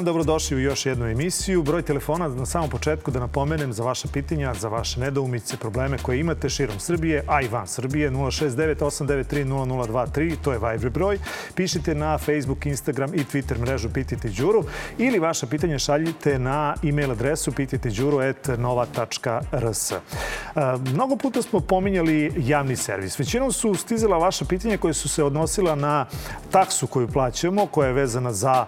Dan, dobrodošli u još jednu emisiju. Broj telefona na samom početku da napomenem za vaše pitanja, za vaše nedoumice, probleme koje imate širom Srbije, a i van Srbije, 069 893 0023, to je Viber broj. Pišite na Facebook, Instagram i Twitter mrežu Pitajte Đuru ili vaše pitanje šaljite na e-mail adresu pitajteđuru.nova.rs. Mnogo puta smo pominjali javni servis. Većinom su stizala vaša pitanja koje su se odnosila na taksu koju plaćamo, koja je vezana za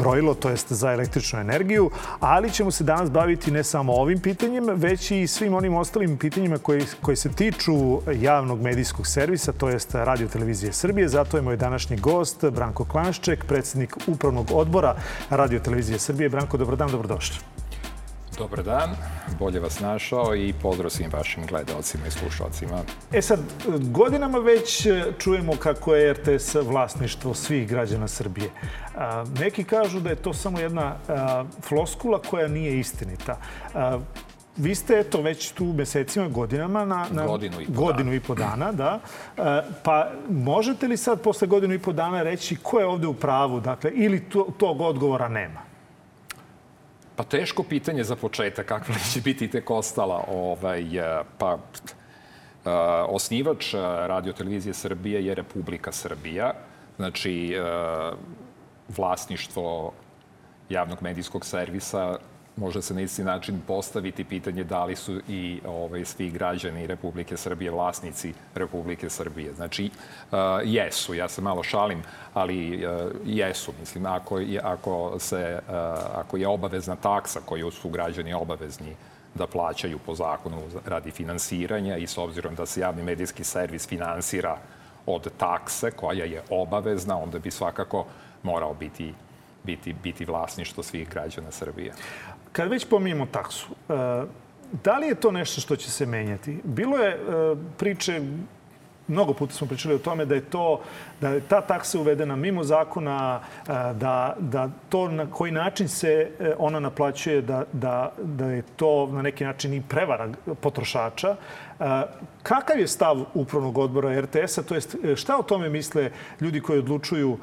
brojilo, to jest za električnu energiju, ali ćemo se danas baviti ne samo ovim pitanjem, već i svim onim ostalim pitanjima koji, koji se tiču javnog medijskog servisa, to jest Radio Televizije Srbije. Zato je moj današnji gost Branko Klanšček, predsednik upravnog odbora Radio Televizije Srbije. Branko, dobro dan, dobrodošli. Dobar dan, bolje vas našao i pozdrav svim vašim gledalcima i slušalcima. E sad, godinama već čujemo kako je RTS vlasništvo svih građana Srbije. Neki kažu da je to samo jedna floskula koja nije istinita. Vi ste eto već tu mesecima, godinama, na, na godinu, i po, godinu i po dana, da. Pa možete li sad posle godinu i po dana reći ko je ovde u pravu, dakle, ili to, tog odgovora nema? Pa teško pitanje za početak, kakva će biti tek ostala. Ovaj, pa, osnivač Radio Televizije Srbije je Republika Srbija. Znači, vlasništvo javnog medijskog servisa može se na isti način postaviti pitanje da li su i ovaj, svi građani Republike Srbije vlasnici Republike Srbije. Znači, uh, jesu, ja se malo šalim, ali uh, jesu. Mislim, ako, je, ako, se, uh, ako je obavezna taksa koju su građani obavezni da plaćaju po zakonu radi finansiranja i s obzirom da se javni medijski servis finansira od takse koja je obavezna, onda bi svakako morao biti biti, biti vlasništvo svih građana Srbije. Kad već pominjemo taksu, e, da li je to nešto što će se menjati? Bilo je e, priče mnogo puta smo pričali o tome da je to da je ta taksa uvedena mimo zakona, e, da, da to na koji način se ona naplaćuje, da, da, da je to na neki način i prevara potrošača. Kakav je stav upravnog odbora RTS-a? To jest, šta o tome misle ljudi koji odlučuju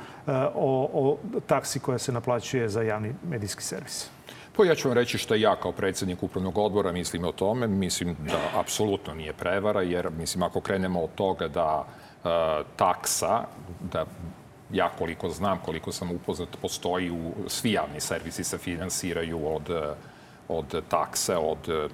o, o taksi koja se naplaćuje za javni medijski servis? Pa ja ću vam reći što ja kao predsednik upravnog odbora mislim o tome. Mislim da apsolutno nije prevara, jer mislim ako krenemo od toga da e, taksa, da ja koliko znam, koliko sam upoznat, postoji u svi javni servisi se finansiraju od, od takse, od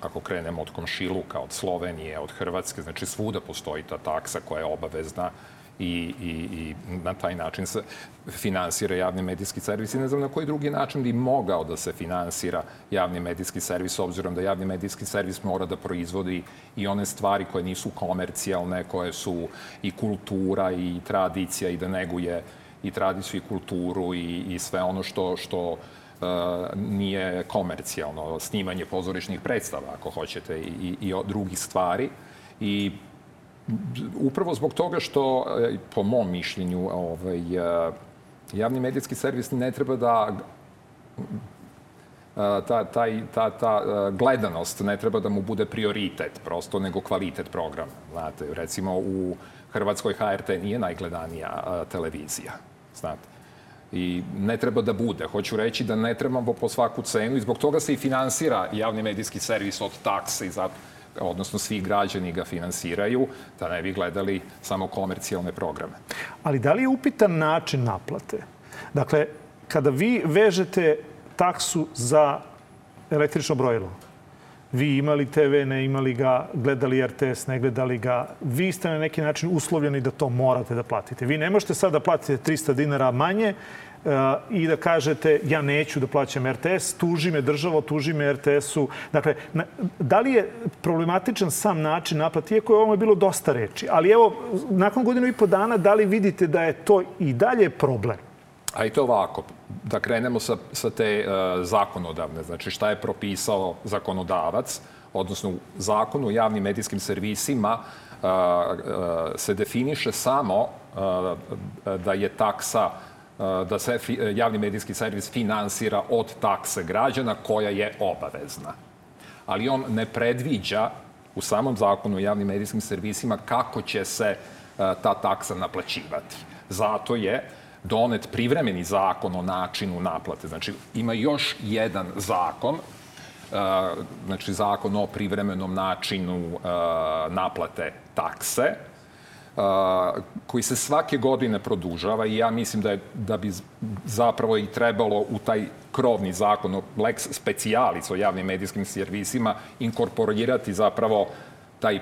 ako krenemo od komšiluka, od Slovenije, od Hrvatske, znači svuda postoji ta taksa koja je obavezna i, i, i na taj način se finansira javni medijski servis i ne znam na koji drugi način bi mogao da se finansira javni medijski servis, obzirom da javni medijski servis mora da proizvodi i one stvari koje nisu komercijalne, koje su i kultura i tradicija i da neguje i tradiciju i kulturu i, i sve ono što, što uh, nije komercijalno, snimanje pozorišnih predstava, ako hoćete, i, i, i drugih stvari. I upravo zbog toga što, e, po mom mišljenju, ovaj, e, javni medijski servis ne treba da e, ta, taj, ta, ta gledanost ne treba da mu bude prioritet prosto, nego kvalitet programa. Znate, recimo u Hrvatskoj HRT nije najgledanija televizija. Znate. I ne treba da bude. Hoću reći da ne trebamo po svaku cenu i zbog toga se i finansira javni medijski servis od takse i zato odnosno svi građani ga finansiraju, da ne bi gledali samo komercijalne programe. Ali da li je upitan način naplate? Dakle, kada vi vežete taksu za električno brojilo, vi imali TV, ne imali ga, gledali RTS, ne gledali ga, vi ste na neki način uslovljeni da to morate da platite. Vi ne možete sad da platite 300 dinara manje i da kažete ja neću da plaćam RTS, tuži me država, tuži me RTS-u. Dakle, da li je problematičan sam način naplati, iako je ovome bilo dosta reči, ali evo, nakon godinu i po dana, da li vidite da je to i dalje problem? A i to ovako, da krenemo sa, sa te uh, zakonodavne, znači šta je propisao zakonodavac, odnosno u zakonu o javnim medijskim servisima uh, uh, se definiše samo uh, da je taksa da se javni medijski servis finansira od takse građana koja je obavezna. Ali on ne predviđa u samom zakonu o javnim medijskim servisima kako će se ta taksa naplaćivati. Zato je donet privremeni zakon o načinu naplate. Znači, ima još jedan zakon, uh, znači zakon o privremenom načinu naplate takse, koji se svake godine produžava i ja mislim da, je, da bi zapravo i trebalo u taj krovni zakon o lex specialis o javnim medijskim servisima inkorporirati zapravo taj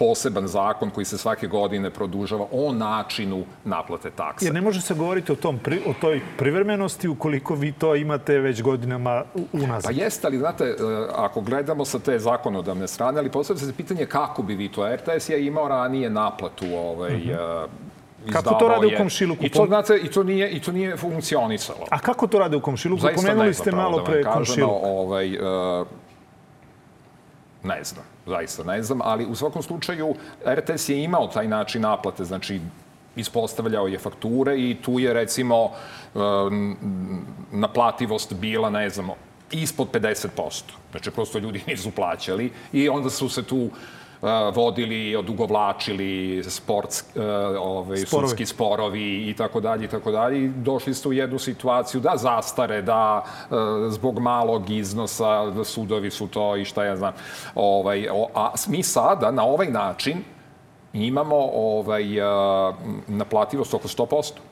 poseban zakon koji se svake godine produžava o načinu naplate takse. Jer ne može se govoriti o, tom, o toj privremenosti ukoliko vi to imate već godinama unazad. Pa jeste, ali znate, e, ako gledamo sa te zakonodavne strane, ali postavlja se pitanje kako bi vi to. RTS je imao ranije naplatu ovaj, mm -hmm. Kako to rade u komšiluku? I to, znate, i to, nije, i to nije funkcionisalo. A kako to rade u komšiluku? Zaista Pomenuli ste malo da pre komšiluk. Ovaj, uh, ne znam zaista ne znam, ali u svakom slučaju RTS je imao taj način naplate, znači ispostavljao je fakture i tu je recimo naplativost bila, ne znam, ispod 50%. Znači, prosto ljudi nisu plaćali i onda su se tu vodili, odugovlačili sports, ovaj, sporovi. sudski sporovi i tako dalje i tako dalje. Došli ste u jednu situaciju da zastare, da zbog malog iznosa da sudovi su to i šta ja znam. Ovaj, a mi sada na ovaj način imamo ovaj, naplativost oko 100%.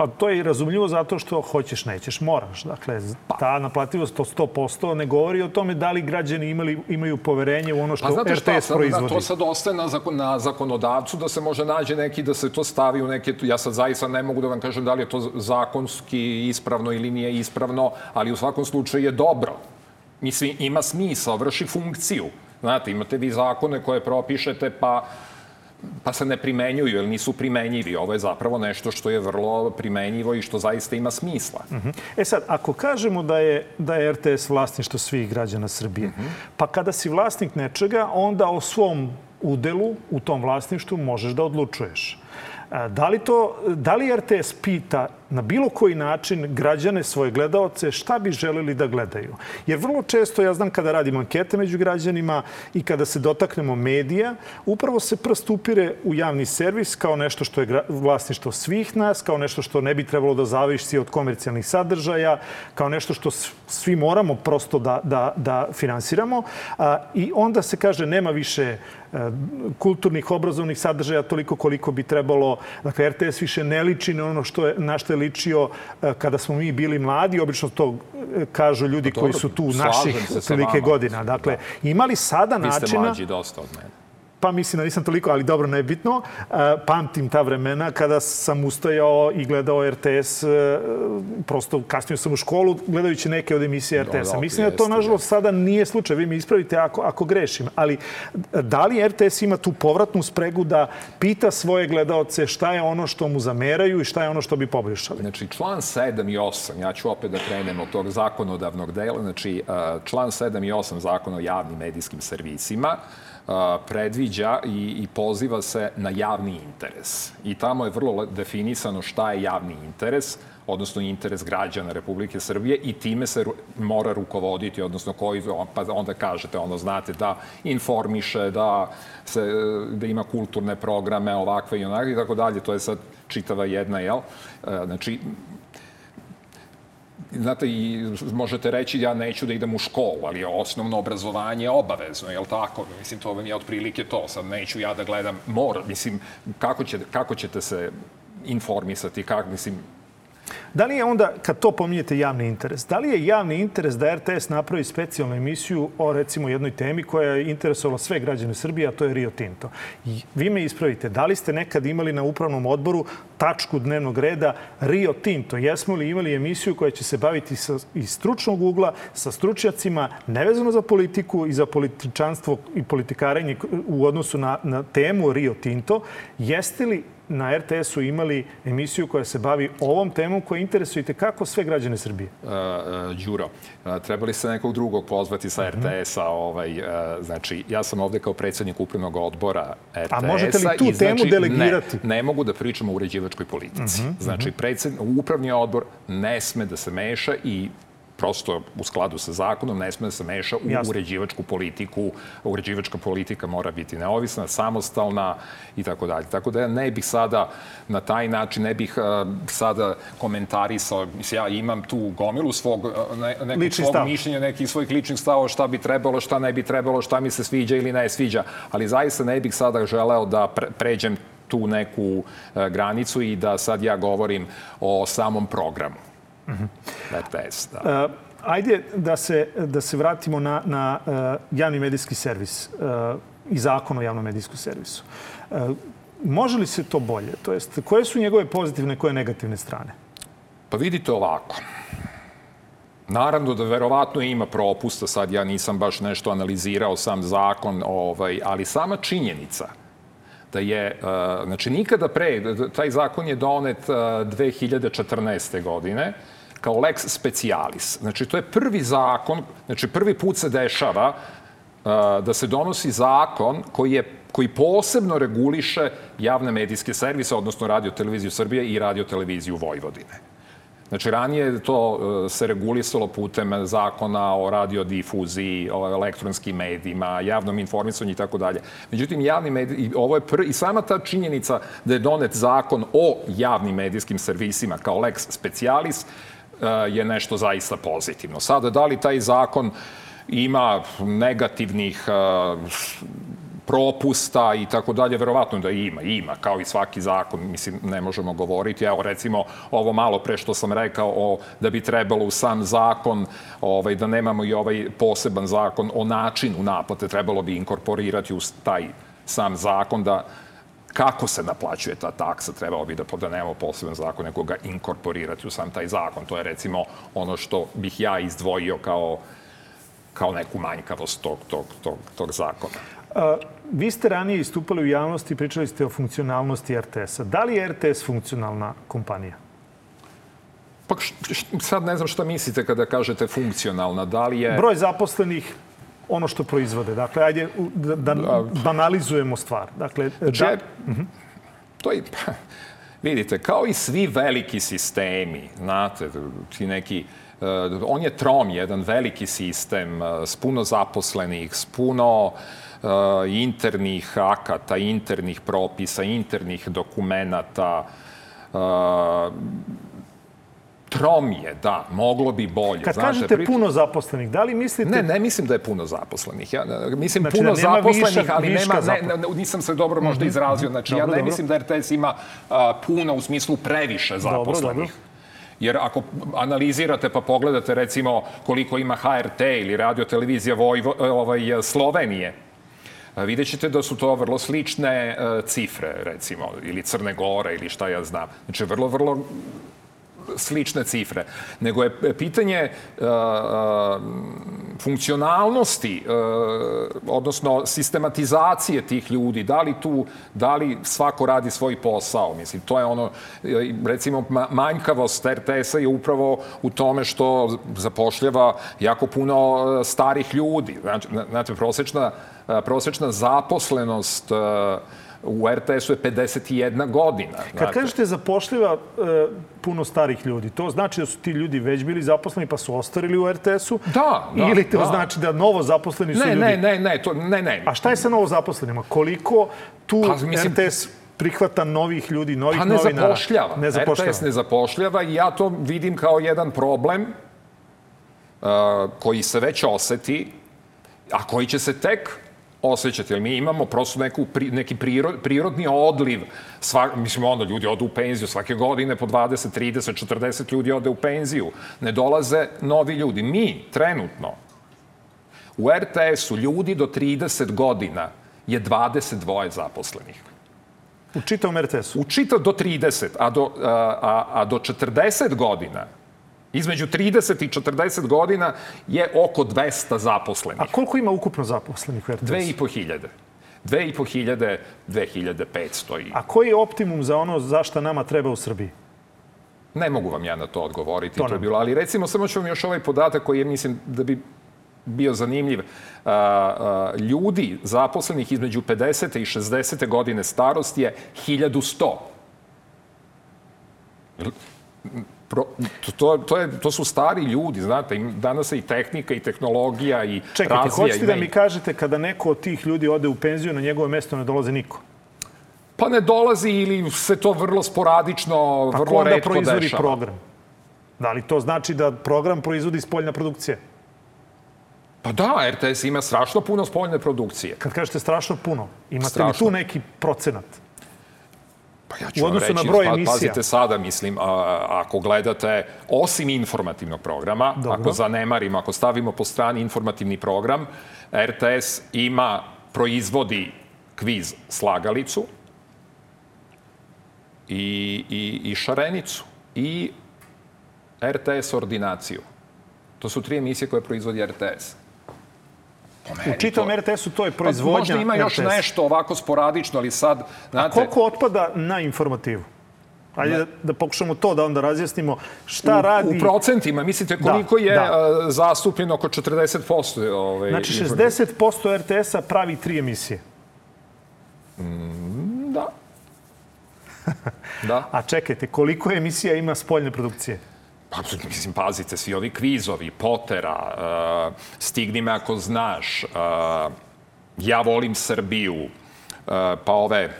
Pa to je i razumljivo zato što hoćeš, nećeš, moraš. Dakle, pa. ta naplativost od 100% ne govori o tome da li građani imali, imaju poverenje u ono što pa, RTS šta, sad, proizvodi. To sad ostaje na, zakon, na zakonodavcu da se može nađe neki, da se to stavi u neke... Ja sad zaista ne mogu da vam kažem da li je to zakonski ispravno ili nije ispravno, ali u svakom slučaju je dobro. Mislim, ima smisla, vrši funkciju. Znate, imate vi zakone koje propišete, pa pa se ne primenjuju ili nisu primenjivi. Ovo je zapravo nešto što je vrlo primenjivo i što zaista ima smisla. Uh mhm. -huh. E sad, ako kažemo da je, da je RTS vlasništvo svih građana Srbije, uh mhm. -huh. pa kada si vlasnik nečega, onda o svom udelu u tom vlasništvu možeš da odlučuješ. Da li, to, da li RTS pita na bilo koji način građane, svoje gledaoce, šta bi želeli da gledaju? Jer vrlo često, ja znam kada radim ankete među građanima i kada se dotaknemo medija, upravo se prst upire u javni servis kao nešto što je vlasništvo svih nas, kao nešto što ne bi trebalo da zavisi od komercijalnih sadržaja, kao nešto što svi moramo prosto da, da, da finansiramo. I onda se kaže nema više kulturnih, obrazovnih sadržaja toliko koliko bi trebalo. Dakle, RTS više ne liči na ono što je, na što je ličio e, kada smo mi bili mladi. Obično to e, kažu ljudi pa koji su tu naših tolike godina. Dakle, da. imali sada načina... Vi ste mlađi dosta od mene pa mislim da nisam toliko, ali dobro, nebitno. E, pamtim ta vremena kada sam ustajao i gledao RTS, e, prosto kasnije sam u školu gledajući neke od emisije RTS-a. Mislim da to, nažalost, sada nije slučaj. Vi mi ispravite ako, ako grešim. Ali da li RTS ima tu povratnu spregu da pita svoje gledaoce šta je ono što mu zameraju i šta je ono što bi poboljšali? Znači, član 7 i 8, ja ću opet da krenem od tog zakonodavnog dela, znači, e, član 7 i 8 zakona o javnim medijskim servisima, predviđa i, i poziva se na javni interes. I tamo je vrlo definisano šta je javni interes, odnosno interes građana Republike Srbije i time se mora rukovoditi, odnosno koji, pa onda kažete, ono znate da informiše, da, se, da ima kulturne programe ovakve i onakve i tako dalje. To je sad čitava jedna, jel? E, znači, znate, i možete reći ja neću da idem u školu, ali osnovno obrazovanje je obavezno, je li tako? Mislim, to vam je otprilike to. Sad neću ja da gledam, mora, mislim, kako, će, kako ćete se informisati, kako, mislim, Da li je onda, kad to pominjete javni interes, da li je javni interes da RTS napravi specijalnu emisiju o recimo jednoj temi koja je interesovala sve građane Srbije, a to je Rio Tinto? I vi me ispravite, da li ste nekad imali na upravnom odboru tačku dnevnog reda Rio Tinto? Jesmo li imali emisiju koja će se baviti sa, iz stručnog ugla, sa stručnjacima, nevezano za politiku i za političanstvo i politikarenje u odnosu na, na temu Rio Tinto? Jeste li na RTS-u imali emisiju koja se bavi ovom temom koja interesuje kako sve građane Srbije? Uh, uh, Đuro, uh, trebali ste nekog drugog pozvati sa mhm. RTS-a. Ovaj, uh, znači, ja sam ovde kao predsednik upravnog odbora RTS-a. A možete li tu i, temu znači, delegirati? Ne, ne mogu da pričam o uređivačkoj politici. Uh mhm, -huh, znači, mhm. predsed, upravni odbor ne sme da se meša i prosto u skladu sa zakonom ne sme da se meša u Jasno. uređivačku politiku. Uređivačka politika mora biti neovisna, samostalna i tako dalje. Tako da ja ne bih sada na taj način, ne bih uh, sada komentarisao, mislim, ja imam tu gomilu svog, uh, ne, nekog Lični svog stav. mišljenja, nekih svojih ličnih stavova, šta bi trebalo, šta ne bi trebalo, šta mi se sviđa ili ne sviđa. Ali zaista ne bih sada želeo da pre, pređem tu neku uh, granicu i da sad ja govorim o samom programu. RTS, da. Uh, ajde da se, da se vratimo na, na uh, javni medijski servis uh, i zakon o javnom medijskom servisu. Uh, može li se to bolje? To jest, koje su njegove pozitivne, koje negativne strane? Pa vidite ovako. Naravno da verovatno ima propusta, sad ja nisam baš nešto analizirao sam zakon, ovaj, ali sama činjenica da je, znači nikada pre, taj zakon je donet uh, 2014. godine, kao lex specialis. Znači, to je prvi zakon, znači prvi put se dešava uh, da se donosi zakon koji je koji posebno reguliše javne medijske servise, odnosno Radio Televiziju Srbije i Radio Televiziju Vojvodine. Znači, ranije to uh, se regulisalo putem zakona o radiodifuziji, o elektronskim medijima, javnom informisanju i tako dalje. Međutim, javni medij, ovo je pr, i sama ta činjenica da je donet zakon o javnim medijskim servisima kao lex specialis je nešto zaista pozitivno. Sada, da li taj zakon ima negativnih uh, propusta i tako dalje, verovatno da ima, ima, kao i svaki zakon, mislim, ne možemo govoriti. Evo, recimo, ovo malo pre što sam rekao, o, da bi trebalo u sam zakon, ovaj, da nemamo i ovaj poseban zakon o načinu naplate, trebalo bi inkorporirati u taj sam zakon da kako se naplaćuje ta taksa, trebalo bi da, da nemamo poseban zakon, nego ga inkorporirati u sam taj zakon. To je recimo ono što bih ja izdvojio kao, kao neku manjkavost tog, tog, tog, tog zakona. A, vi ste ranije istupali u javnosti i pričali ste o funkcionalnosti RTS-a. Da li je RTS funkcionalna kompanija? Pa sad ne znam šta mislite kada kažete funkcionalna. Da li je... Broj zaposlenih, ono što proizvode. Dakle, ajde da, da banalizujemo stvar. Dakle, da... Džep, to je, pa, vidite, kao i svi veliki sistemi, znate, ti neki, uh, on je trom, jedan veliki sistem uh, s puno zaposlenih, s puno uh, internih akata, internih propisa, internih dokumenata, Trom je, da, moglo bi bolje. Kad Znate, kažete pri... puno zaposlenih, da li mislite... Ne, ne mislim da je puno zaposlenih. Ja, mislim znači, puno da zaposlenih, višak, ali nema, ne, ne, nisam se dobro možda mhm, izrazio. Znači, dobro, ja ne dobro. mislim da RTS ima a, puno u smislu previše zaposlenih. Dobro, dobro. Jer ako analizirate pa pogledate recimo koliko ima HRT ili radio televizija Vojvo, ovaj, Slovenije, vidjet ćete da su to vrlo slične uh, cifre, recimo, ili Crne Gore, ili šta ja znam. Znači, vrlo, vrlo slične cifre, nego je pitanje uh, funkcionalnosti, uh, odnosno sistematizacije tih ljudi, da li tu, da li svako radi svoj posao. Mislim, to je ono, recimo, manjkavost RTS-a je upravo u tome što zapošljava jako puno starih ljudi. Znači, znate, prosečna, prosečna zaposlenost uh, u RTS-u je 51 godina. Kad znate. kažete zapošljiva e, puno starih ljudi, to znači da su ti ljudi već bili zaposleni pa su ostarili u RTS-u? Da, da. Ili to da. znači da novo zaposleni su ne, ljudi? Ne, ne, ne, to, ne, ne. A šta je sa novo zaposlenima? Koliko tu pa, mislim, RTS prihvata novih ljudi, novih pa ne novinara? Zapošljava. Ne zapošljava. RTS ne zapošljava i ja to vidim kao jedan problem uh, koji se već oseti, a koji će se tek osjećati, jer mi imamo prosto neku, neki prirod, prirodni odliv. Sva, mislim, onda ljudi odu u penziju svake godine po 20, 30, 40 ljudi ode u penziju. Ne dolaze novi ljudi. Mi, trenutno, u RTS-u ljudi do 30 godina je 22 zaposlenih. U čitavom RTS-u? U čitav do 30, a do, a, a, a do 40 godina Između 30 i 40 godina je oko 200 zaposlenih. A koliko ima ukupno zaposlenih u RTS? Dve i po hiljade. Dve i po hiljade, 2500. I... A koji je optimum za ono za šta nama treba u Srbiji? Ne mogu vam ja na to odgovoriti, to, to je bilo. Ali recimo, samo ću vam još ovaj podatak koji je, mislim, da bi bio zanimljiv. Ljudi zaposlenih između 50. i 60. godine starosti je 1100 Pro, to, to, je, to su stari ljudi, znate, danas se i tehnika i tehnologija i Čekajte, razvija. hoćete da mi kažete kada neko od tih ljudi ode u penziju, na njegove mesto ne dolazi niko? Pa ne dolazi ili se to vrlo sporadično, pa vrlo redko dešava. Pa proizvodi program? Da li to znači da program proizvodi spoljna produkcija? Pa da, RTS ima strašno puno spoljne produkcije. Kad kažete strašno puno, imate strašno. li tu neki procenat? Pa ja ću u odnosu reći, na broj emisija. Pazite sada, mislim, a, ako gledate, osim informativnog programa, Dobro. ako zanemarimo, ako stavimo po strani informativni program, RTS ima, proizvodi kviz Slagalicu i, i, i Šarenicu i RTS ordinaciju. To su tri emisije koje proizvodi RTS. U čitavom RTS-u to je proizvodnja pa, Možda ima još RTS. nešto ovako sporadično, ali sad... Znate... A koliko otpada na informativu? Ajde da, da pokušamo to da onda razjasnimo šta u, radi... U procentima, mislite koliko da, je da. zastupljeno oko 40%? Ovaj, znači 60% RTS-a pravi tri emisije. Mm, da. da. A čekajte, koliko emisija ima spoljne produkcije? Pa, mislim, pazite, svi ovi kvizovi, Potera, uh, Stigni me ako znaš, uh, Ja volim Srbiju, uh, pa ove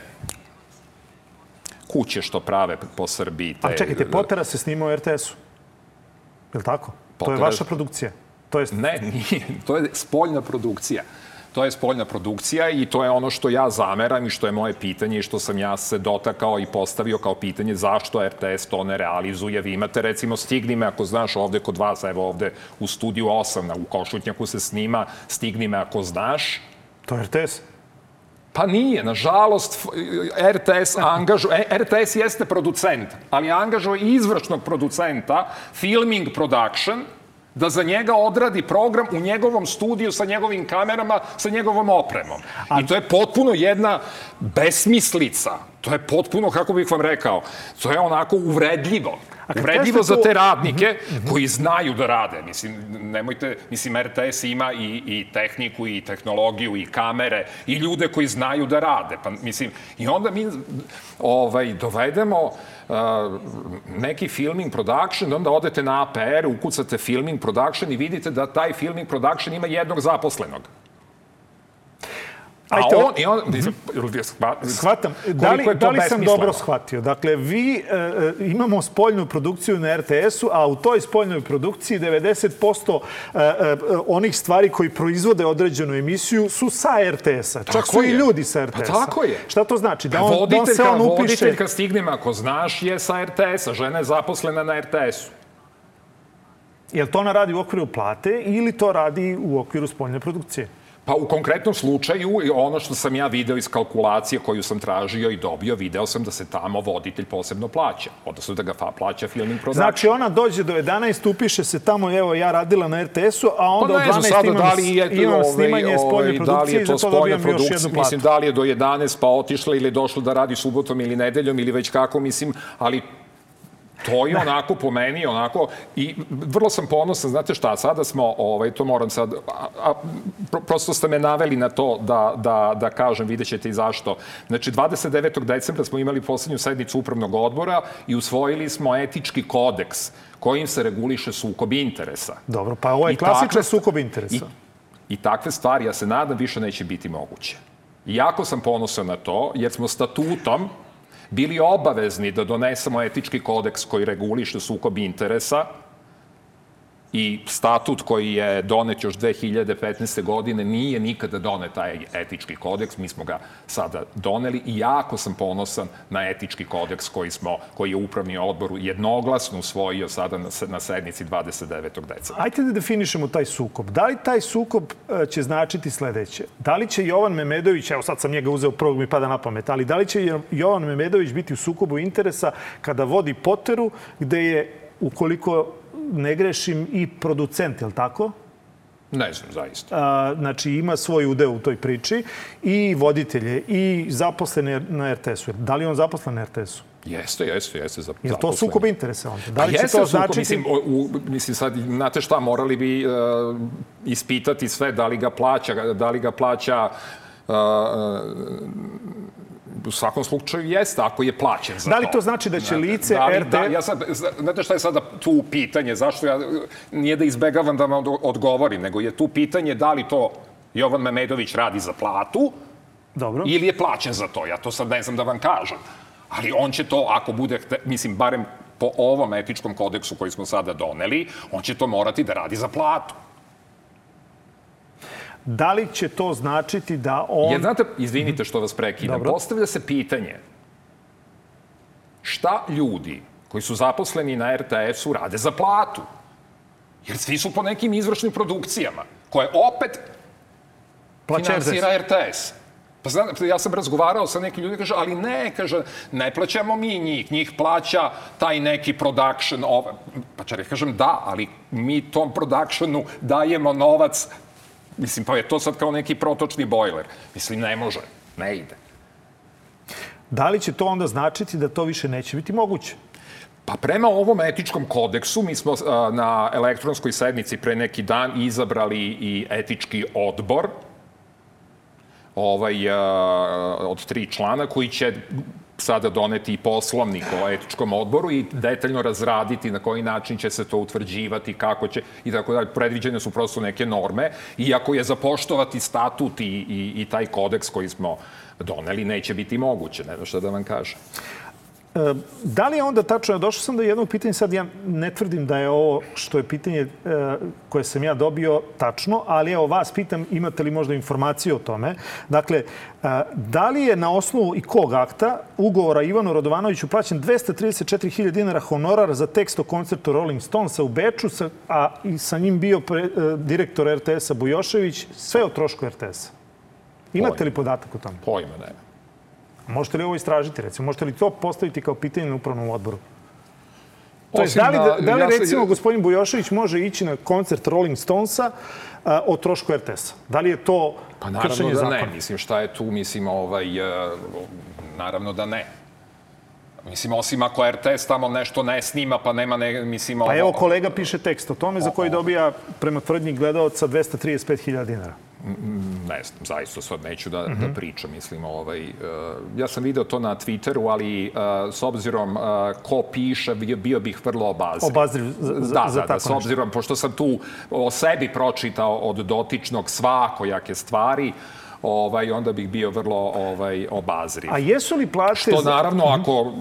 kuće što prave po Srbiji. Te, A čekajte, Potera se snima u RTS-u. Je li tako? Potera... To je vaša produkcija? To je... Ne, nije. To je spoljna produkcija. To je spoljna produkcija i to je ono što ja zameram i što je moje pitanje i što sam ja se dotakao i postavio kao pitanje zašto RTS to ne realizuje. Vi imate recimo Stigni me ako znaš ovde kod vas, evo ovde u studiju 8 na, u Košutnjaku se snima Stigni me ako znaš. To je RTS? Pa nije, nažalost, RTS angažuje, RTS jeste producent, ali angažuje izvršnog producenta, Filming Production, da za njega odradi program u njegovom studiju sa njegovim kamerama, sa njegovom opremom. A... I to je potpuno jedna besmislica. To je potpuno, kako bih vam rekao, to je onako uvredljivo. Uvredljivo za te radnike mm -hmm. koji znaju da rade. Mislim, nemojte, mislim, RTS ima i, i tehniku, i tehnologiju, i kamere, i ljude koji znaju da rade. Pa, mislim, i onda mi ovaj, dovedemo uh, neki filming production, onda odete na APR, ukucate filming production i vidite da taj filming production ima jednog zaposlenog. Ajte, A on, i on, shvatam. Da li, da li sam dobro shvatio? Dakle, vi e, e, imamo spoljnu produkciju na RTS-u, a u toj spoljnoj produkciji 90% e, e, onih stvari koji proizvode određenu emisiju su sa RTS-a. Čak su je. i ljudi sa RTS-a. Pa tako je. Šta to znači? Da on, da on se on upiše... Voditeljka stignem, ako znaš, je sa RTS-a. Žena je zaposlena na RTS-u. Je li to ona radi u okviru plate ili to radi u okviru spoljne produkcije? Pa u konkretnom slučaju, ono što sam ja video iz kalkulacije koju sam tražio i dobio, video sam da se tamo voditelj posebno plaća. Odnosno da ga plaća filming production. Znači ona dođe do 11, upiše se tamo, evo ja radila na RTS-u, a onda pa od 12 imam, da li je, imam ovaj, snimanje spoljne produkcije da li je to i za to dobijam još jednu platu. Mislim, da li je do 11 pa otišla ili došla da radi subotom ili nedeljom ili već kako, mislim, ali To je onako po meni, onako, i vrlo sam ponosan, znate šta, sada smo, ovaj, to moram sad, a, a, prosto ste me naveli na to da, da, da kažem, vidjet ćete i zašto. Znači, 29. decembra smo imali poslednju sednicu upravnog odbora i usvojili smo etički kodeks kojim se reguliše sukob interesa. Dobro, pa ovo je klasičan sukob interesa. I, I takve stvari, ja se nadam, više neće biti moguće. I jako sam ponosan na to, jer smo statutom bili obavezni da donesemo etički kodeks koji reguliše sukob interesa i statut koji je donet još 2015. godine nije nikada donet taj etički kodeks, mi smo ga sada doneli i jako sam ponosan na etički kodeks koji, smo, koji je upravni odbor jednoglasno usvojio sada na, na sednici 29. decembra. Ajde da definišemo taj sukob. Da li taj sukob e, će značiti sledeće? Da li će Jovan Memedović, evo sad sam njega uzeo prvog mi pada na pamet, ali da li će Jovan Memedović biti u sukobu interesa kada vodi Poteru gde je ukoliko ne grešim, i producent, je li tako? Ne znam, zaista. A, znači, ima svoj udeo u toj priči i voditelje i zaposlene na RTS-u. Da li on zaposlen na RTS-u? Jeste, jeste, jeste. Za, je to sukob interesa onda? Da li će jeste to znači... Mislim, u, mislim, sad, znate šta, morali bi uh, ispitati sve da li ga plaća, da li ga plaća uh, u svakom slučaju jeste, ako je plaćen za to. Da li to znači da će lice da RT... Da, ja sad, znate šta je sada tu pitanje, zašto ja, nije da izbegavam da vam odgovorim, nego je tu pitanje da li to Jovan Memedović radi za platu, Dobro. ili je plaćen za to. Ja to sad ne znam da vam kažem. Ali on će to, ako bude, mislim, barem po ovom etičkom kodeksu koji smo sada doneli, on će to morati da radi za platu. Da li će to značiti da on... Jer, znate, izvinite što vas prekidam, Dobro. postavlja se pitanje šta ljudi koji su zaposleni na RTS-u rade za platu? Jer svi su po nekim izvršnim produkcijama, koje opet Plaća finansira RTS. RTS. Pa znam, ja sam razgovarao sa nekim ljudima, kaže, ali ne, kaže, ne plaćamo mi njih, njih plaća taj neki production. Ove. Pa čar, kažem, da, ali mi tom productionu dajemo novac, mislim, pa je to sad kao neki protočni bojler. Mislim, ne može, ne ide. Da li će to onda značiti da to više neće biti moguće? Pa prema ovom etičkom kodeksu mi smo na elektronskoj sednici pre neki dan izabrali i etički odbor ovaj, od tri člana koji će sada doneti poslovnik o etičkom odboru i detaljno razraditi na koji način će se to utvrđivati, kako će i tako dalje. Predviđene su prosto neke norme, iako je zapoštovati statut i, i, i taj kodeks koji smo doneli, neće biti moguće, ne znam šta da vam kažem. E, da li je onda tačno, došao sam do jednog pitanja, sad ja ne tvrdim da je ovo što je pitanje e, koje sam ja dobio tačno, ali evo vas pitam imate li možda informaciju o tome. Dakle, e, da li je na osnovu i kog akta ugovora Ivanu Radovanoviću plaćen 234.000 dinara honorara za tekst o koncertu Rolling Stonesa u Beču, a i sa njim bio pre, direktor RTS-a Bujošević, sve o trošku RTS-a? Imate li podatak o tome? Pojma, nema. Možete li ovo istražiti, recimo? Možete li to postaviti kao pitanje na upravnom odboru? To je, da li, da, da li ja recimo, gospodin Bujošević može ići na koncert Rolling Stonesa uh, o trošku RTS-a? Da li je to pa, kršenje zakona? Pa naravno da ne. Mislim, šta je tu? Mislim, ovaj, uh, naravno da ne. Mislim, osim ako RTS tamo nešto ne snima, pa nema, ne, mislim... Pa evo, kolega piše tekst o tome za koji dobija, prema tvrdnji gledalca, 235.000 dinara. Ne znam, zaista sad neću da, mm -hmm. da pričam, mislim, ovaj, uh, ja sam video to na Twitteru, ali uh, s obzirom uh, ko piše, bio, bio bih vrlo obazriv. Obazriv za, da, za da, tako da, s obzirom, nešto. pošto sam tu o sebi pročitao od dotičnog svakojake stvari, ovaj, onda bih bio vrlo ovaj, obazriv. A jesu li plate... Što naravno, ako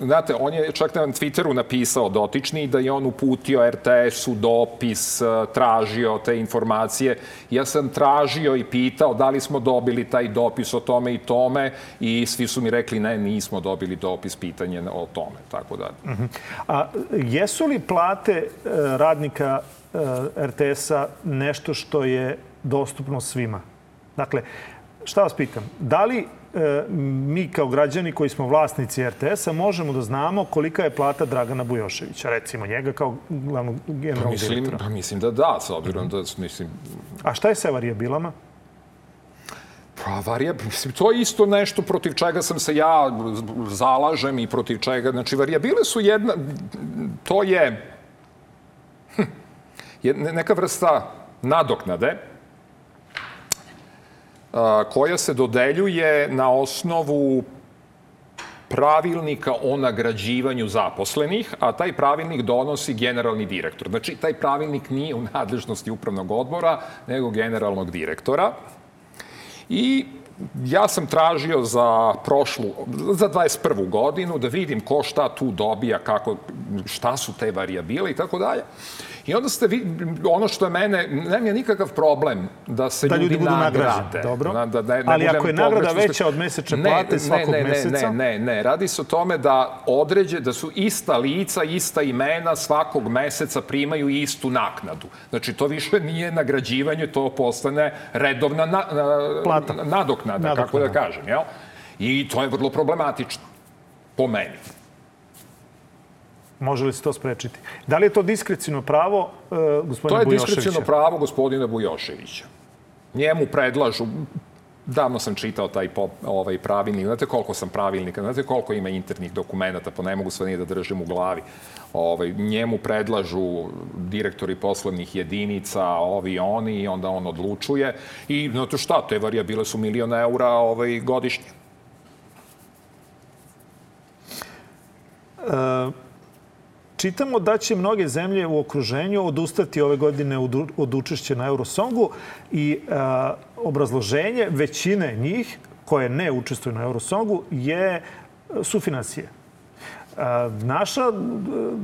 Znate, on je čak na Twitteru napisao dotični da je on uputio RTS-u dopis, e, tražio te informacije. Ja sam tražio i pitao da li smo dobili taj dopis o tome i tome i svi su mi rekli ne, nismo dobili dopis, pitanje o tome. Tako da. Mhm. A jesu li plate e, radnika e, RTS-a nešto što je dostupno svima? Dakle, šta vas pitam? Da li mi kao građani koji smo vlasnici RTS-a možemo da znamo kolika je plata Dragana Bujoševića, recimo njega kao glavnog generalnog pa mislim, direktora. Pa mislim da da, s obzirom da mislim... A šta je sa variabilama? Pa variab, mislim, to je isto nešto protiv čega sam se ja zalažem i protiv čega, znači varijabile su jedna, to je hm, neka vrsta nadoknade, koja se dodeljuje na osnovu pravilnika o nagrađivanju zaposlenih, a taj pravilnik donosi generalni direktor. Znači, taj pravilnik nije u nadležnosti upravnog odbora, nego generalnog direktora. I ja sam tražio za prošlu, za 21. godinu da vidim ko šta tu dobija, kako, šta su te varijabile i tako dalje. I onda ste vi, ono što je mene, nema je nikakav problem da se da ljudi, ljudi budu nagrade. Dobro. Da, da, ne, ne Ali ako je nagrada ste... veća od mesečne plate ne, svakog ne, ne, meseca? Ne, ne, ne. Radi se o tome da određe, da su ista lica, ista imena svakog meseca primaju istu naknadu. Znači, to više nije nagrađivanje, to postane redovna na, na, Plata. nadoknada, nadoknada, kako da kažem. Jel? I to je vrlo problematično, po meni. Može li se to sprečiti? Da li je to diskrecijno pravo uh, gospodina Bujoševića? To je diskrecijno pravo gospodina Bujoševića. Njemu predlažu, davno sam čitao taj po, ovaj pravilnik, znate koliko sam pravilnika, znate koliko ima internih dokumenta, pa ne mogu sve nije da držim u glavi. Ovaj, njemu predlažu direktori poslovnih jedinica, ovi oni, i onda on odlučuje. I, znate šta, te varijabile su miliona eura ovaj, godišnje. E, čitamo da će mnoge zemlje u okruženju odustati ove godine od učešća na Eurosongu i a, obrazloženje većine njih koje ne učestvuju na Eurosongu je sufinancije. A, naša,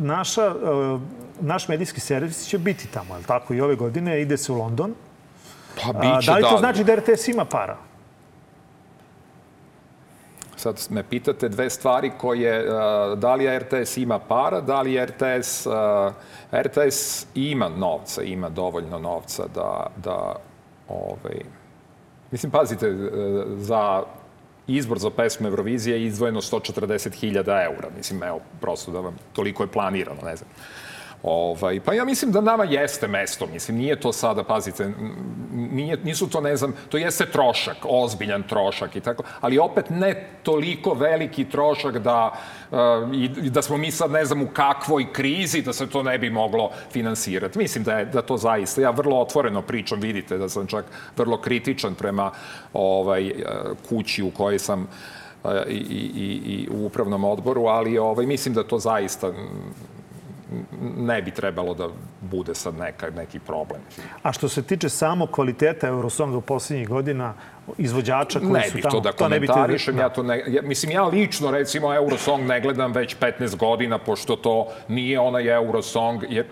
naša, a, naš medijski servis će biti tamo, je tako? I ove godine ide se u London. Pa biće, da li to da. znači da RTS ima para? Sad me pitate dve stvari koje, da li RTS ima para, da li RTS, RTS ima novca, ima dovoljno novca da, da ovaj, mislim, pazite, e, za izbor za pesmu Eurovizije je izdvojeno 140.000 eura. Mislim, evo, prosto da vam, toliko je planirano, ne znam. Ovaj, pa ja mislim da nama jeste mesto, mislim, nije to sada, pazite, nije, nisu to, ne znam, to jeste trošak, ozbiljan trošak i tako, ali opet ne toliko veliki trošak da, uh, i, da smo mi sad, ne znam, u kakvoj krizi da se to ne bi moglo finansirati. Mislim da je da to zaista, ja vrlo otvoreno pričam, vidite da sam čak vrlo kritičan prema ovaj, uh, kući u kojoj sam uh, i, i, i u upravnom odboru, ali ovaj, mislim da to zaista ne bi trebalo da bude sad neka, neki problem. A što se tiče samo kvaliteta Eurosonga u poslednjih godina, izvođača koji ne su bih tamo... to da komentarišem, ja to ne, ja, mislim, ja lično, recimo, Eurosong ne gledam već 15 godina, pošto to nije onaj Eurosong je,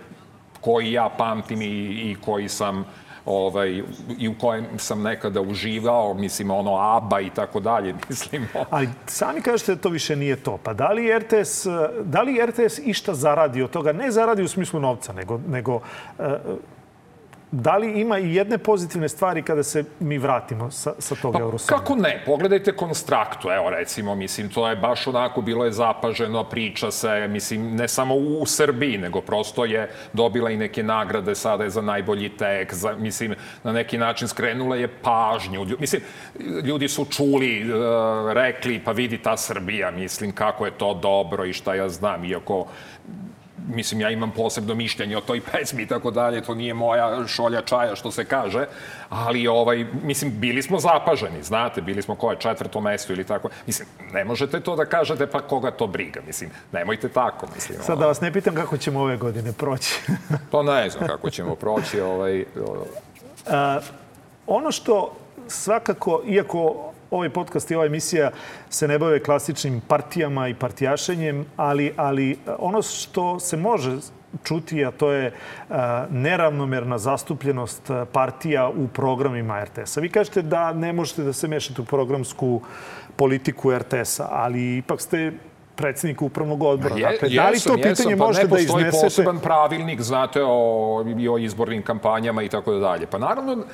koji ja pamtim i, i koji sam ovaj, i u kojem sam nekada uživao, mislim, ono, ABBA i tako dalje, mislim. Ali sami kažete da to više nije to. Pa da li RTS, da li RTS išta zaradi od toga? Ne zaradi u smislu novca, nego, nego Da li ima i jedne pozitivne stvari kada se mi vratimo sa, sa tog pa, Eurosonga? Kako ne? Pogledajte Konstraktu, evo recimo, mislim, to je baš onako bilo je zapaženo, priča se, mislim, ne samo u, u Srbiji, nego prosto je dobila i neke nagrade sada je za najbolji tek, za, mislim, na neki način skrenula je pažnju. Mislim, ljudi su čuli, uh, rekli, pa vidi ta Srbija, mislim, kako je to dobro i šta ja znam, iako mislim, ja imam posebno mišljenje o toj pesmi i tako dalje, to nije moja šolja čaja, što se kaže, ali, ovaj, mislim, bili smo zapaženi, znate, bili smo koje četvrto mesto ili tako. Mislim, ne možete to da kažete, pa koga to briga, mislim, nemojte tako, mislim. Sad da vas ne pitam kako ćemo ove godine proći. to ne znam kako ćemo proći, ovaj... A, ono što svakako, iako ovaj podcast i ova emisija se ne bave klasičnim partijama i partijašenjem, ali, ali ono što se može čuti, a to je a, neravnomerna zastupljenost partija u programima RTS-a. Vi kažete da ne možete da se mešate u programsku politiku RTS-a, ali ipak ste predsednik upravnog odbora. Je, dakle, da li to pitanje jesam, pa možete da iznesete? Ne postoji poseban pravilnik, znate, o, i o izbornim kampanjama i tako dalje. Pa naravno,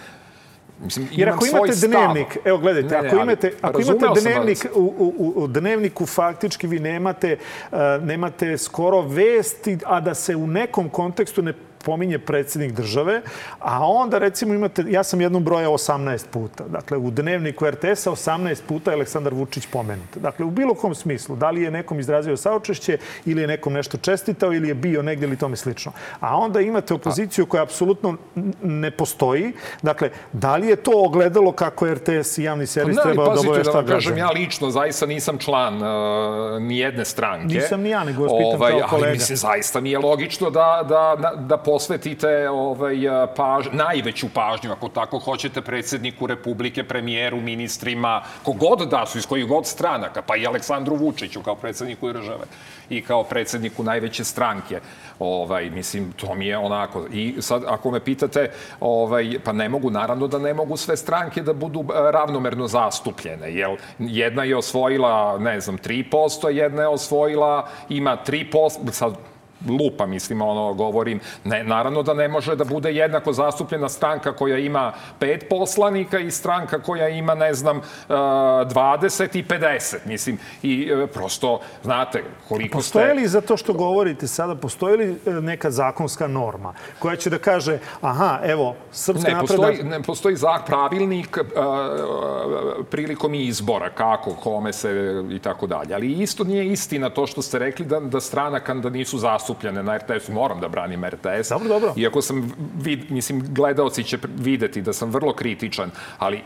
Mislim, Jer ako imate dnevnik, evo gledajte, ne, ne, ako imate, ako imate dnevnik, u, u, u dnevniku faktički vi nemate, uh, nemate skoro vesti, a da se u nekom kontekstu ne pominje predsednik države, a onda recimo imate, ja sam jednom broja 18 puta. Dakle, u dnevniku RTS-a 18 puta je Aleksandar Vučić pomenut. Dakle, u bilo kom smislu, da li je nekom izrazio saučešće ili je nekom nešto čestitao ili je bio negde ili tome slično. A onda imate opoziciju koja apsolutno ne postoji. Dakle, da li je to ogledalo kako RTS i javni servis pa, treba da obavešta da kažem, ja lično zaista nisam član uh, ni jedne stranke. Nisam ni ja, nego vas pitam ovaj, kao kolega. Ali mislim, zaista mi je logično da, da, da, da posvetite ovaj, paž, najveću pažnju, ako tako hoćete, predsedniku Republike, premijeru, ministrima, kogod da su, iz kojih god stranaka, pa i Aleksandru Vučiću kao predsedniku države i kao predsedniku najveće stranke. Ovaj, mislim, to mi je onako. I sad, ako me pitate, ovaj, pa ne mogu, naravno da ne mogu sve stranke da budu ravnomerno zastupljene. Jel, jedna je osvojila, ne znam, 3%, jedna je osvojila, ima 3%, sad lupa, mislim, ono, govorim, ne, naravno da ne može da bude jednako zastupljena stranka koja ima pet poslanika i stranka koja ima, ne znam, 20 i 50, mislim, i prosto, znate, koliko ste... Postoje li za to što govorite sada, postoji li neka zakonska norma koja će da kaže, aha, evo, Srpska ne, napreda... Postoji, ne postoji zak, pravilnik uh, prilikom izbora, kako, kome se i tako dalje. Ali isto nije istina to što ste rekli da, da stranaka da nisu zastupljene na RTS-u. Moram da branim RTS. Dobro, dobro. Iako sam, vid, mislim, gledaoci će videti da sam vrlo kritičan, ali,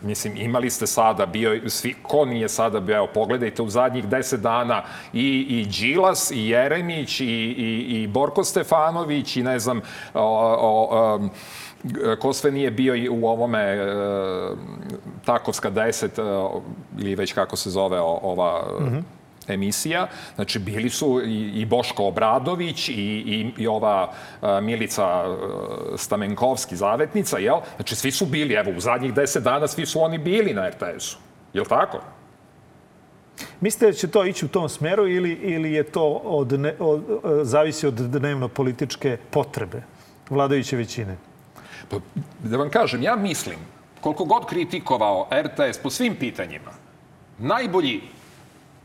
mislim, imali ste sada, bio, svi, ko nije sada bio, evo, pogledajte u zadnjih deset dana i, i Đilas, i Jeremić, i, i, i Borko Stefanović, i ne znam, o, o, o, ko sve nije bio u ovome e, Takovska 10 e, ili već kako se zove ova mm -hmm emisija. Znači, bili su i, i Boško Obradović i, i, i ova a, Milica a, Stamenkovski, zavetnica, jel? Znači, svi su bili, evo, u zadnjih deset dana svi su oni bili na RTS-u. Jel tako? Mislite da će to ići u tom smeru ili, ili je to od, ne, od, zavisi od dnevno političke potrebe vladajuće većine? Pa, da vam kažem, ja mislim, koliko god kritikovao RTS po svim pitanjima, najbolji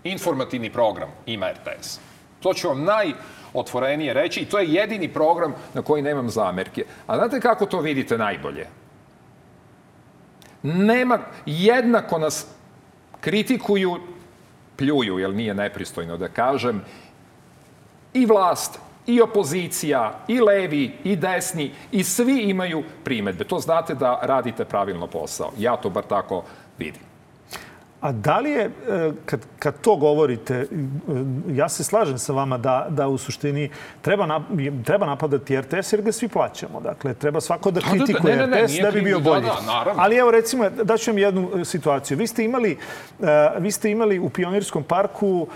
informativni program ima RTS. To ću vam najotvorenije reći i to je jedini program na koji nemam zamerke. A znate kako to vidite najbolje? Nema, jednako nas kritikuju, pljuju, jer nije nepristojno da kažem, i vlast, i opozicija, i levi, i desni, i svi imaju primetbe. To znate da radite pravilno posao. Ja to bar tako vidim. A da li je, e, kad, kad to govorite, e, ja se slažem sa vama da, da u suštini treba, na, treba napadati RTS jer ga svi plaćamo. Dakle, treba svako da, da, da kritikuje da, ne, ne, ne, RTS da bi bio bolji. Da, da, Ali evo recimo, daću vam jednu e, situaciju. Vi ste imali, vi ste imali u Pionirskom parku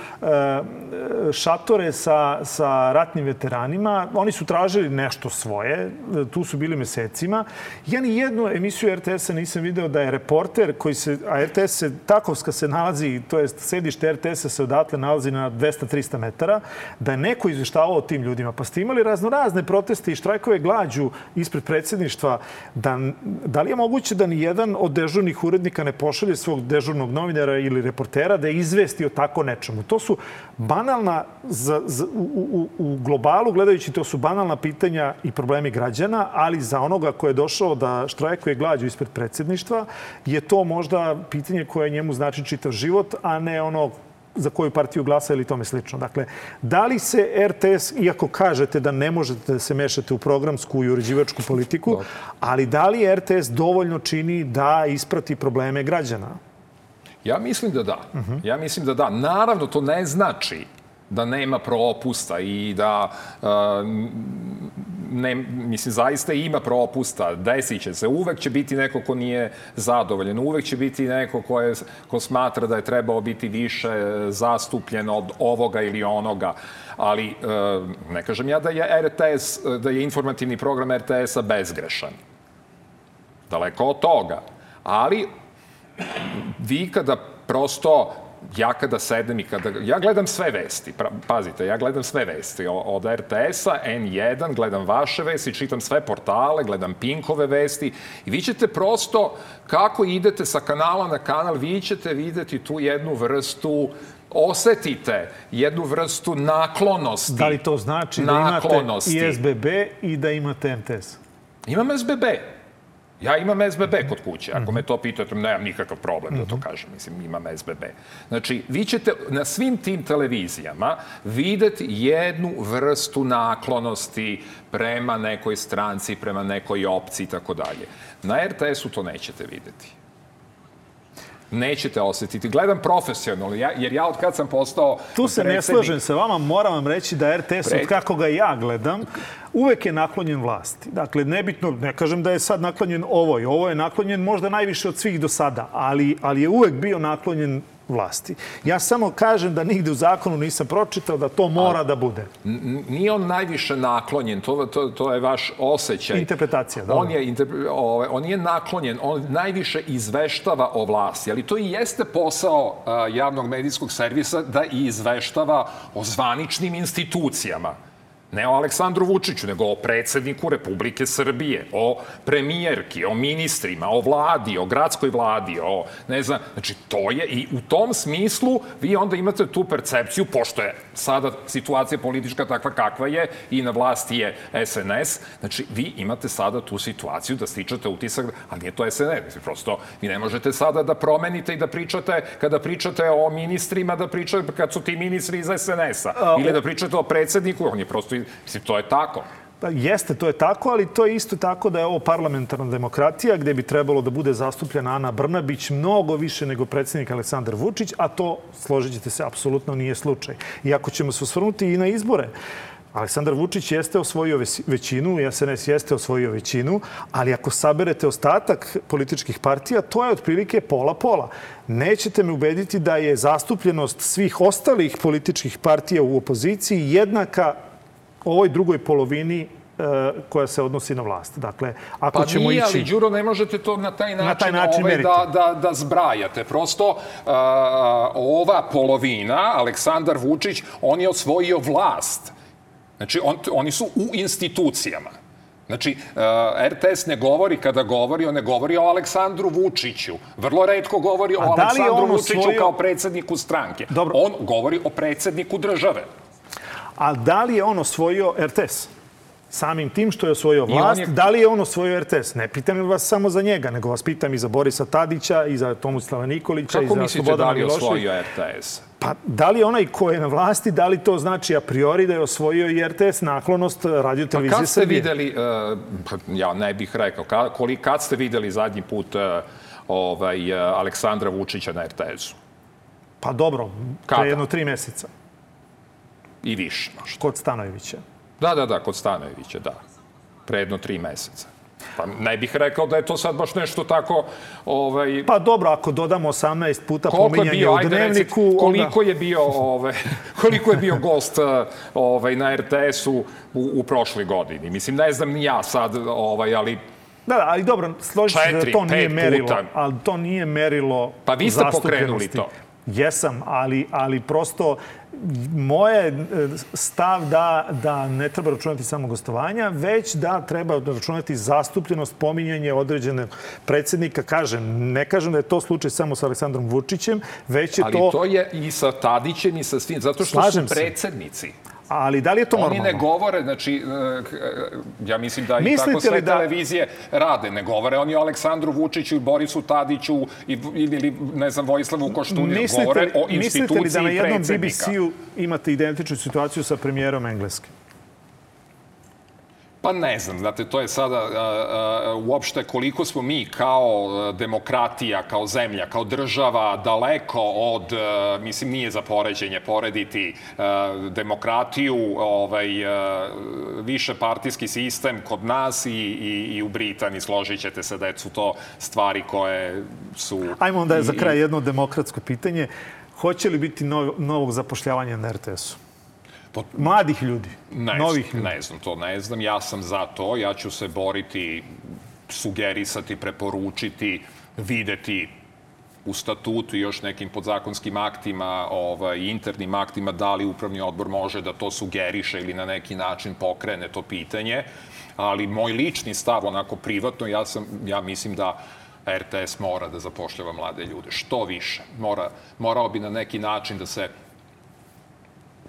šatore sa, sa ratnim veteranima. Oni su tražili nešto svoje. Tu su bili mesecima. Ja ni jednu emisiju RTS-a nisam video da je reporter koji se, a RTS se tako Rakovska se nalazi, to je sedište RTS-a se odatle nalazi na 200-300 metara, da je neko izveštavao o tim ljudima. Pa ste imali razno razne proteste i štrajkove glađu ispred predsjedništva. Da, da li je moguće da ni jedan od dežurnih urednika ne pošalje svog dežurnog novinara ili reportera da izvesti o tako nečemu? To su banalna, za, za, u, u, u globalu gledajući, to su banalna pitanja i problemi građana, ali za onoga ko je došao da štrajkuje glađu ispred predsjedništva je to možda pitanje koje njemu znači čitav život, a ne ono za koju partiju glasa ili tome slično. Dakle, da li se RTS, iako kažete da ne možete da se mešate u programsku i uređivačku politiku, ali da li RTS dovoljno čini da isprati probleme građana? Ja mislim da da. Uh -huh. Ja mislim da da. Naravno, to ne znači da nema propusta i da uh, ne, mislim, zaista ima propusta, desit će se. Uvek će biti neko ko nije zadovoljen, uvek će biti neko ko, je, ko smatra da je trebao biti više zastupljen od ovoga ili onoga. Ali e, ne kažem ja da je RTS, da je informativni program RTS-a bezgrešan. Daleko od toga. Ali vi kada prosto ja kada sedem i kada... Ja gledam sve vesti, pazite, ja gledam sve vesti od RTS-a, N1, gledam vaše vesti, čitam sve portale, gledam Pinkove vesti i vi ćete prosto, kako idete sa kanala na kanal, vi ćete videti tu jednu vrstu osetite jednu vrstu naklonosti. Da li to znači da imate i SBB i da imate MTS? Imam SBB. Ja imam SBB kod kuće. Ako me to pitate, nemam nikakav problem da to mhm. kažem. Mislim, imam SBB. Znači, vi ćete na svim tim televizijama videti jednu vrstu naklonosti prema nekoj stranci, prema nekoj opciji i tako dalje. Na RTS-u to nećete videti nećete osetiti. Gledam profesionalno, ja, jer ja od kad sam postao... Tu se ne slažem sa vama, moram vam reći da RTS, Pre... od kako ga ja gledam, uvek je naklonjen vlasti. Dakle, nebitno, ne kažem da je sad naklonjen ovoj, ovo je naklonjen možda najviše od svih do sada, ali, ali je uvek bio naklonjen vlasti. Ja samo kažem da nigde u zakonu nisam pročitao da to mora A, da bude. Nije on najviše naklonjen, to, to, to je vaš osjećaj. Interpretacija, da. On je, interpre, ove, on je naklonjen, on najviše izveštava o vlasti, ali to i jeste posao a, javnog medijskog servisa da i izveštava o zvaničnim institucijama Ne o Aleksandru Vučiću, nego o predsedniku Republike Srbije, o premijerki, o ministrima, o vladi, o gradskoj vladi, o ne znam, znači to je i u tom smislu vi onda imate tu percepciju, pošto je sada situacija politička takva kakva je i na vlasti je SNS, znači vi imate sada tu situaciju da stičete utisak, ali nije to SNS, prosto vi ne možete sada da promenite i da pričate, kada pričate o ministrima, da pričate kad su ti ministri iz SNS-a, ili da pričate o predsedniku, on je prosto Mislim, to je tako. Pa jeste, to je tako, ali to je isto tako da je ovo parlamentarna demokratija gde bi trebalo da bude zastupljena Ana Brnabić mnogo više nego predsednik Aleksandar Vučić, a to, složit ćete se, apsolutno nije slučaj. I ako ćemo se osvrnuti i na izbore, Aleksandar Vučić jeste osvojio većinu, SNS jeste osvojio većinu, ali ako saberete ostatak političkih partija, to je otprilike pola-pola. Nećete me ubediti da je zastupljenost svih ostalih političkih partija u opoziciji jednaka ovoj drugoj polovini e, koja se odnosi na vlast. Dakle, ako pa ćemo nije, ići... ali Đuro, ne možete to na taj način, na taj način ovaj, da, da, da zbrajate. Prosto, uh, ova polovina, Aleksandar Vučić, on je osvojio vlast. Znači, on, oni su u institucijama. Znači, uh, RTS ne govori, kada govori, on ne govori o Aleksandru Vučiću. Vrlo redko govori o Aleksandru Vučiću osvojio... kao predsedniku stranke. Dobro. On govori o predsedniku države. A da li je on osvojio RTS? Samim tim što je osvojio vlast, je... da li je on osvojio RTS? Ne pitam vas samo za njega, nego vas pitam i za Borisa Tadića, i za Tomuslava Nikolića, Kako i za Slobodana Miloševića. Kako mislite da li je osvojio RTS? Pa, da li onaj ko je na vlasti, da li to znači a priori da je osvojio i RTS naklonost radio televizije pa kad ste Srbije? videli, uh, ja ne bih rekao, kad, kad ste videli zadnji put uh, ovaj, uh, Aleksandra Vučića na RTS-u? Pa dobro, pre jedno tri meseca i više možda. Kod Stanojevića? Da, da, da, kod Stanojevića, da. Pre jedno tri meseca. Pa ne bih rekao da je to sad baš nešto tako... Ovaj... Pa dobro, ako dodamo 18 puta pominjanje u dnevniku... Recite, koliko, onda... je bio, ovaj, koliko je bio gost ovaj, na RTS-u u, u prošloj godini? Mislim, ne znam ni ja sad, ovaj, ali Da, da, ali dobro, složite se da to nije merilo, puta. ali to nije merilo Pa vi ste pokrenuli to. Jesam, ali, ali prosto moje e, stav da, da ne treba računati samo gostovanja, već da treba računati zastupljenost, pominjanje određene predsednika. Kažem, ne kažem da je to slučaj samo sa Aleksandrom Vučićem, već je Ali to... Ali to je i sa Tadićem i sa svim, zato što Slažem su predsednici. Se. Ali da li je to Oni normalno? Oni ne govore, znači, e, ja mislim da i tako sve da... televizije rade. Ne govore oni o Aleksandru Vučiću i Borisu Tadiću i, ili, ne znam, Vojislavu Koštuniru. Govore o instituciji Mislite li da na jednom BBC-u imate identičnu situaciju sa premijerom Engleske? Pa ne znam, znate, to je sada a, a, uopšte koliko smo mi kao demokratija, kao zemlja, kao država daleko od, a, mislim, nije za poređenje porediti a, demokratiju, ovaj, više partijski sistem kod nas i, i, i u Britaniji, složit ćete se da su to stvari koje su... Ajmo onda je za kraj jedno demokratsko pitanje. Hoće li biti nov, novog zapošljavanja na RTS-u? Pot... Mladih ljudi, ne novih znam, ljudi. Ne znam, to ne znam. Ja sam za to. Ja ću se boriti, sugerisati, preporučiti, videti u statutu i još nekim podzakonskim aktima, ovaj, internim aktima, da li upravni odbor može da to sugeriše ili na neki način pokrene to pitanje. Ali moj lični stav, onako privatno, ja, sam, ja mislim da RTS mora da zapošljava mlade ljude. Što više. Mora, morao bi na neki način da se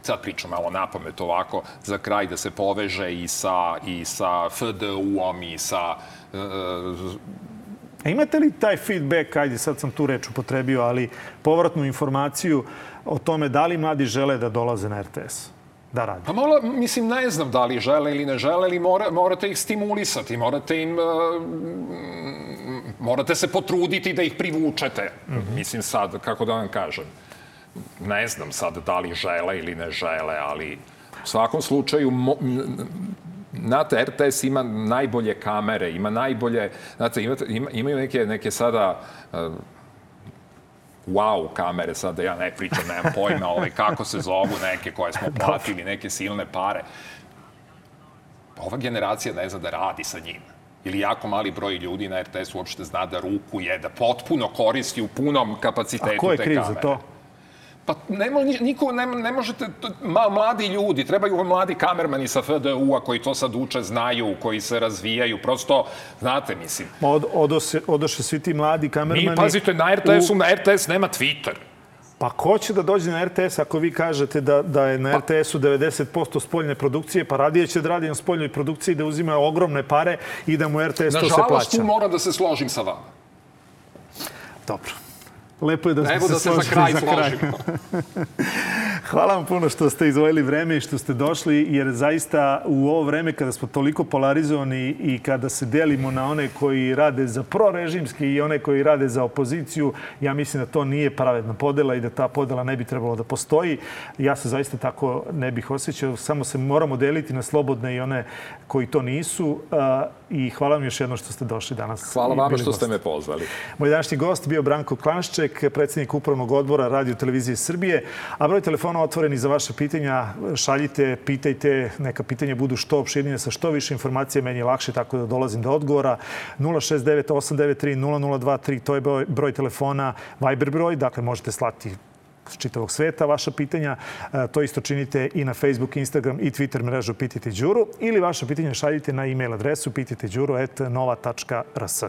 sad pričam malo na pamet ovako, za kraj da se poveže i sa, i sa FDU-om i sa... Uh, A imate li taj feedback, ajde sad sam tu reč upotrebio, ali povratnu informaciju o tome da li mladi žele da dolaze na RTS? da radi? Pa malo, mislim, ne znam da li žele ili ne žele, ali mora, morate ih stimulisati, morate im... Uh, morate se potruditi da ih privučete. Mm -hmm. Mislim sad, kako da vam kažem ne znam sad da li žele ili ne žele, ali u svakom slučaju mo, znate, RTS ima najbolje kamere, ima najbolje, znate, imate, ima, imaju neke, neke sada uh, wow kamere, sada ja ne pričam, nemam pojma ovaj, kako se zovu neke koje smo platili, neke silne pare. Ova generacija ne zna da radi sa njim ili jako mali broj ljudi na RTS uopšte zna da rukuje, da potpuno koristi u punom kapacitetu te kamere. A ko je kriv za to? Pa ne, niko, ne, ne možete, ma, mladi ljudi, trebaju vam mladi kamermani sa FDU-a koji to sad uče, znaju, koji se razvijaju, prosto, znate, mislim. Od, odoše, odoše svi ti mladi kamermani... Mi, pazite, na RTS-u, u... na RTS nema Twitter. Pa ko će da dođe na RTS ako vi kažete da, da je na pa... RTS-u 90% spoljne produkcije, pa radije će da radi na spoljnoj produkciji, da uzima ogromne pare i da mu RTS to se plaća. Nažalost, tu moram da se složim sa vama. Dobro. Lepo je da smo Evo se da se za kraj, za kraj. Hvala vam puno što ste izvojili vreme i što ste došli, jer zaista u ovo vreme kada smo toliko polarizovani i kada se delimo na one koji rade za prorežimski i one koji rade za opoziciju, ja mislim da to nije pravedna podela i da ta podela ne bi trebalo da postoji. Ja se zaista tako ne bih osjećao. Samo se moramo deliti na slobodne i one koji to nisu. I hvala vam još jedno što ste došli danas. Hvala vam što ste me pozvali. Moj današnji gost bio Branko Klanšček, predsjednik Upravnog odbora Radio Televizije Srbije. A broj telefona otvoreni za vaše pitanja. Šaljite, pitajte, neka pitanja budu što opširnije, sa što više informacije. Meni je lakše tako da dolazim do odgovora. 069 893 0023, to je broj, broj telefona, Viber broj, dakle možete slati s čitavog sveta vaša pitanja. E, to isto činite i na Facebook, Instagram i Twitter mrežu Pitajte Đuru ili vaše pitanje šaljite na e-mail adresu pitajteđuru.nova.rs.